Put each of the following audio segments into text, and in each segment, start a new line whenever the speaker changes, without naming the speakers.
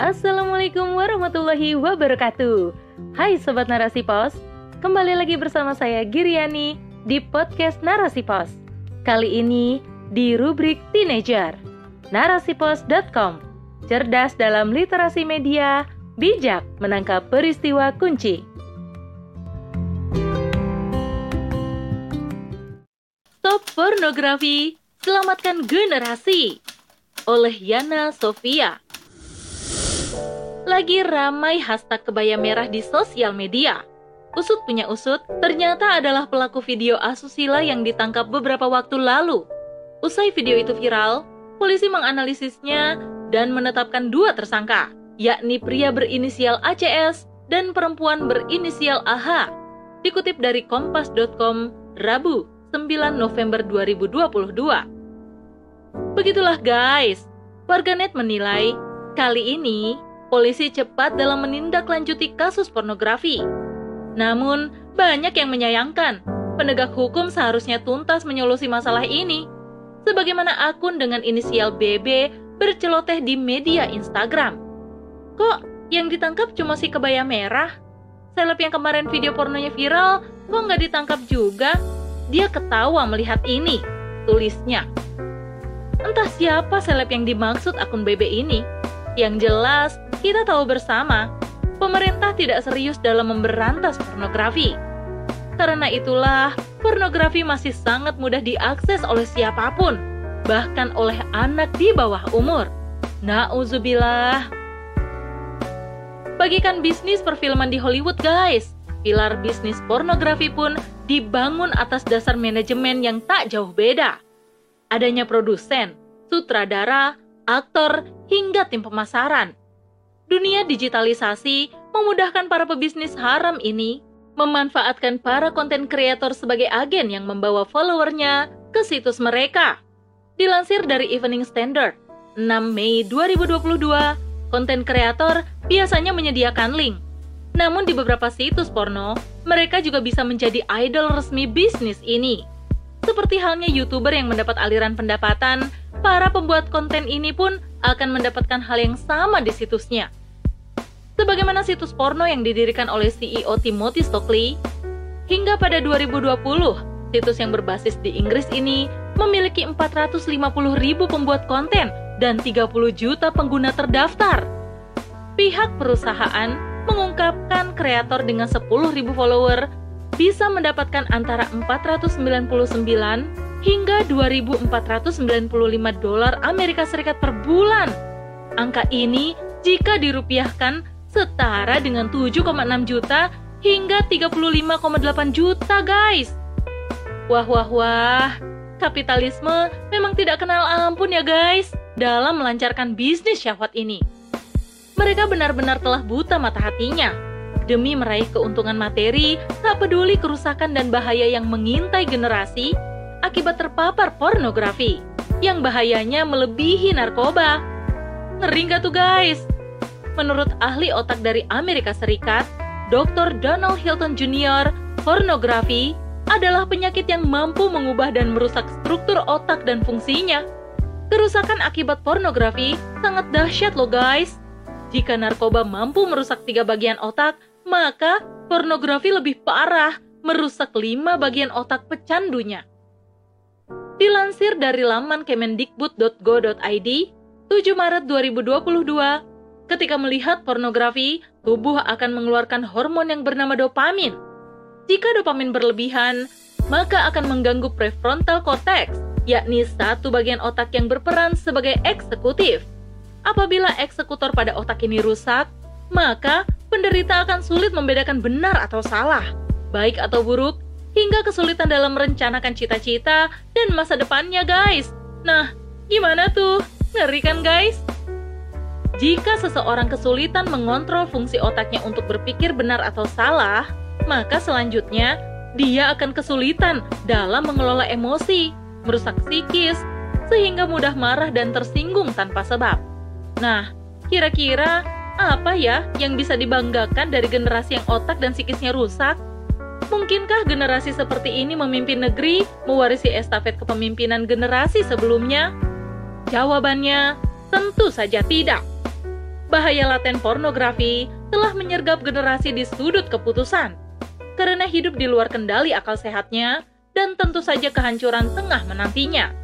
Assalamualaikum warahmatullahi wabarakatuh. Hai Sobat Narasi Pos, kembali lagi bersama saya Giriani di podcast Narasi Pos. Kali ini di rubrik Teenager. Narasipos.com Cerdas dalam literasi media, bijak menangkap peristiwa kunci. Stop pornografi, selamatkan generasi. Oleh Yana Sofia. Lagi ramai hashtag kebaya merah di sosial media. Usut punya usut, ternyata adalah pelaku video asusila yang ditangkap beberapa waktu lalu. Usai video itu viral, polisi menganalisisnya dan menetapkan dua tersangka, yakni pria berinisial ACS dan perempuan berinisial AH. Dikutip dari kompas.com, Rabu, 9 November 2022. Begitulah guys, warganet menilai kali ini polisi cepat dalam menindaklanjuti kasus pornografi. Namun, banyak yang menyayangkan penegak hukum seharusnya tuntas menyolusi masalah ini. Sebagaimana akun dengan inisial BB berceloteh di media Instagram. Kok yang ditangkap cuma si kebaya merah? Seleb yang kemarin video pornonya viral, kok nggak ditangkap juga? Dia ketawa melihat ini, tulisnya. Entah siapa seleb yang dimaksud akun BB ini. Yang jelas, kita tahu bersama, pemerintah tidak serius dalam memberantas pornografi. Karena itulah, pornografi masih sangat mudah diakses oleh siapa pun, bahkan oleh anak di bawah umur. Nauzubillah. Bagikan bisnis perfilman di Hollywood, guys. Pilar bisnis pornografi pun dibangun atas dasar manajemen yang tak jauh beda. Adanya produsen, sutradara, aktor, hingga tim pemasaran dunia digitalisasi memudahkan para pebisnis haram ini memanfaatkan para konten kreator sebagai agen yang membawa followernya ke situs mereka. Dilansir dari Evening Standard, 6 Mei 2022, konten kreator biasanya menyediakan link. Namun di beberapa situs porno, mereka juga bisa menjadi idol resmi bisnis ini. Seperti halnya YouTuber yang mendapat aliran pendapatan, para pembuat konten ini pun akan mendapatkan hal yang sama di situsnya. Sebagaimana situs porno yang didirikan oleh CEO Timothy Stockley, hingga pada 2020, situs yang berbasis di Inggris ini memiliki 450 ribu pembuat konten dan 30 juta pengguna terdaftar. Pihak perusahaan mengungkapkan kreator dengan 10 ribu follower bisa mendapatkan antara 499 hingga 2.495 dolar Amerika Serikat per bulan. Angka ini jika dirupiahkan setara dengan 7,6 juta hingga 35,8 juta guys. Wah wah wah, kapitalisme memang tidak kenal ampun ya guys dalam melancarkan bisnis syahwat ini. Mereka benar-benar telah buta mata hatinya demi meraih keuntungan materi, tak peduli kerusakan dan bahaya yang mengintai generasi akibat terpapar pornografi yang bahayanya melebihi narkoba. Ngeri tuh guys? Menurut ahli otak dari Amerika Serikat, Dr. Donald Hilton Jr., pornografi adalah penyakit yang mampu mengubah dan merusak struktur otak dan fungsinya. Kerusakan akibat pornografi sangat dahsyat loh guys. Jika narkoba mampu merusak tiga bagian otak, maka pornografi lebih parah, merusak lima bagian otak pecandunya. Dilansir dari laman kemendikbud.go.id, 7 Maret 2022, Ketika melihat pornografi, tubuh akan mengeluarkan hormon yang bernama dopamin. Jika dopamin berlebihan, maka akan mengganggu prefrontal cortex, yakni satu bagian otak yang berperan sebagai eksekutif. Apabila eksekutor pada otak ini rusak, maka penderita akan sulit membedakan benar atau salah, baik atau buruk, hingga kesulitan dalam merencanakan cita-cita dan masa depannya, guys. Nah, gimana tuh? Ngeri kan, guys? Jika seseorang kesulitan mengontrol fungsi otaknya untuk berpikir benar atau salah, maka selanjutnya dia akan kesulitan dalam mengelola emosi, merusak psikis, sehingga mudah marah dan tersinggung tanpa sebab. Nah, kira-kira apa ya yang bisa dibanggakan dari generasi yang otak dan psikisnya rusak? Mungkinkah generasi seperti ini memimpin negeri, mewarisi estafet kepemimpinan generasi sebelumnya? Jawabannya tentu saja tidak. Bahaya laten pornografi telah menyergap generasi di sudut keputusan karena hidup di luar kendali akal sehatnya dan tentu saja kehancuran tengah menantinya.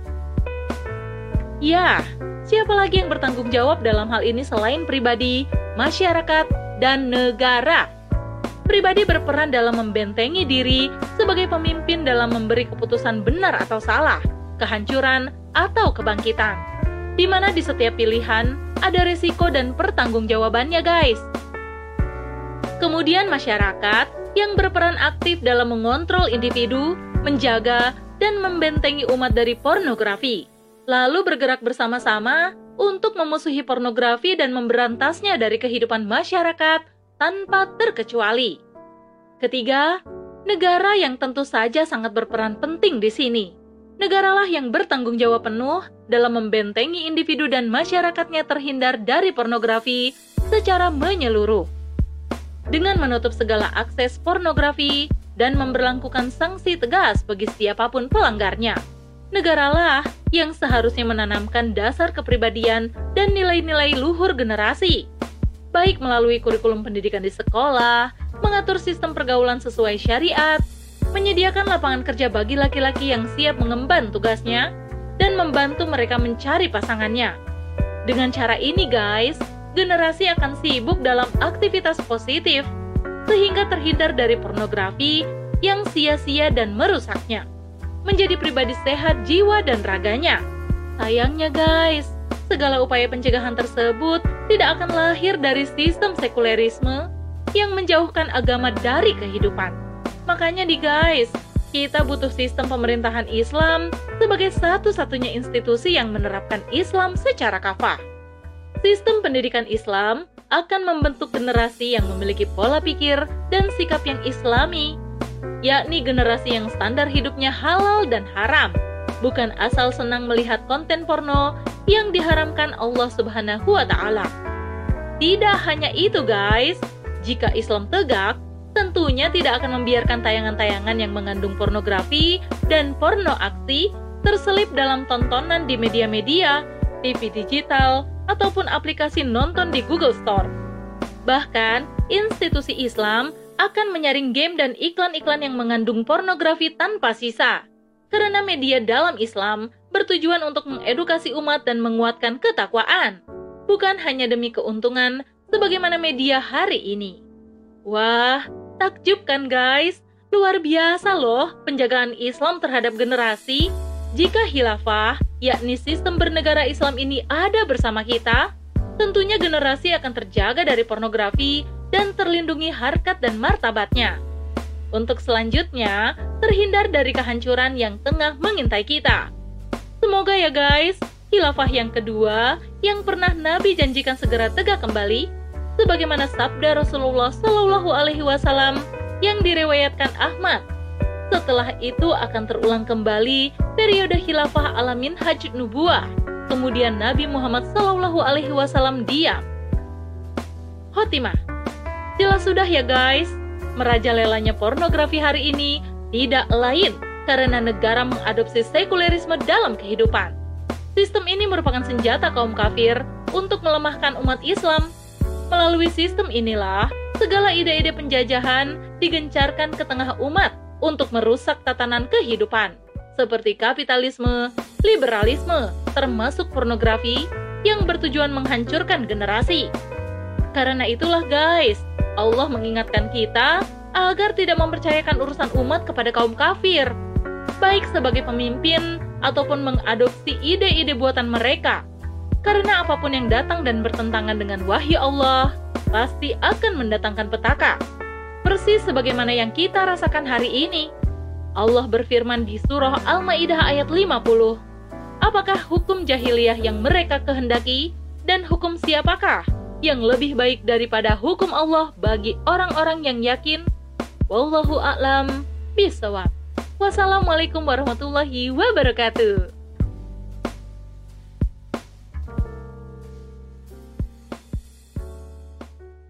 Ya, siapa lagi yang bertanggung jawab dalam hal ini selain pribadi, masyarakat, dan negara? Pribadi berperan dalam membentengi diri sebagai pemimpin dalam memberi keputusan benar atau salah, kehancuran, atau kebangkitan. Di mana di setiap pilihan ada risiko dan pertanggungjawabannya, guys. Kemudian masyarakat yang berperan aktif dalam mengontrol individu, menjaga, dan membentengi umat dari pornografi, lalu bergerak bersama-sama untuk memusuhi pornografi dan memberantasnya dari kehidupan masyarakat tanpa terkecuali. Ketiga, negara yang tentu saja sangat berperan penting di sini. Negaralah yang bertanggung jawab penuh dalam membentengi individu dan masyarakatnya terhindar dari pornografi secara menyeluruh dengan menutup segala akses pornografi dan memberlakukan sanksi tegas bagi siapa pun pelanggarnya. Negaralah yang seharusnya menanamkan dasar kepribadian dan nilai-nilai luhur generasi, baik melalui kurikulum pendidikan di sekolah, mengatur sistem pergaulan sesuai syariat, menyediakan lapangan kerja bagi laki-laki yang siap mengemban tugasnya, dan membantu mereka mencari pasangannya. Dengan cara ini, guys, generasi akan sibuk dalam aktivitas positif, sehingga terhindar dari pornografi yang sia-sia dan merusaknya. Menjadi pribadi sehat jiwa dan raganya. Sayangnya guys, segala upaya pencegahan tersebut tidak akan lahir dari sistem sekulerisme yang menjauhkan agama dari kehidupan. Makanya di guys, kita butuh sistem pemerintahan Islam sebagai satu-satunya institusi yang menerapkan Islam secara kafah. Sistem pendidikan Islam akan membentuk generasi yang memiliki pola pikir dan sikap yang islami, yakni generasi yang standar hidupnya halal dan haram, bukan asal senang melihat konten porno yang diharamkan Allah Subhanahu wa taala. Tidak hanya itu, guys. Jika Islam tegak, tentunya tidak akan membiarkan tayangan-tayangan yang mengandung pornografi dan porno aksi terselip dalam tontonan di media-media, TV digital, ataupun aplikasi nonton di Google Store. Bahkan, institusi Islam akan menyaring game dan iklan-iklan yang mengandung pornografi tanpa sisa. Karena media dalam Islam bertujuan untuk mengedukasi umat dan menguatkan ketakwaan, bukan hanya demi keuntungan sebagaimana media hari ini. Wah, takjub kan guys? Luar biasa loh penjagaan Islam terhadap generasi. Jika khilafah yakni sistem bernegara Islam ini ada bersama kita, tentunya generasi akan terjaga dari pornografi dan terlindungi harkat dan martabatnya. Untuk selanjutnya, terhindar dari kehancuran yang tengah mengintai kita. Semoga ya guys, khilafah yang kedua yang pernah Nabi janjikan segera tegak kembali, sebagaimana sabda Rasulullah Shallallahu Alaihi Wasallam yang direwayatkan Ahmad setelah itu akan terulang kembali periode khilafah alamin hajj nubuah. Kemudian Nabi Muhammad Shallallahu Alaihi Wasallam diam. Khotimah, jelas sudah ya guys, merajalelanya pornografi hari ini tidak lain karena negara mengadopsi sekulerisme dalam kehidupan. Sistem ini merupakan senjata kaum kafir untuk melemahkan umat Islam. Melalui sistem inilah, segala ide-ide penjajahan digencarkan ke tengah umat untuk merusak tatanan kehidupan, seperti kapitalisme, liberalisme, termasuk pornografi yang bertujuan menghancurkan generasi. Karena itulah guys, Allah mengingatkan kita agar tidak mempercayakan urusan umat kepada kaum kafir, baik sebagai pemimpin ataupun mengadopsi ide-ide buatan mereka. Karena apa pun yang datang dan bertentangan dengan wahyu Allah, pasti akan mendatangkan petaka persis sebagaimana yang kita rasakan hari ini. Allah berfirman di surah Al-Maidah ayat 50. Apakah hukum jahiliyah yang mereka kehendaki dan hukum siapakah yang lebih baik daripada hukum Allah bagi orang-orang yang yakin? Wallahu a'lam bishawab. Wassalamualaikum warahmatullahi wabarakatuh.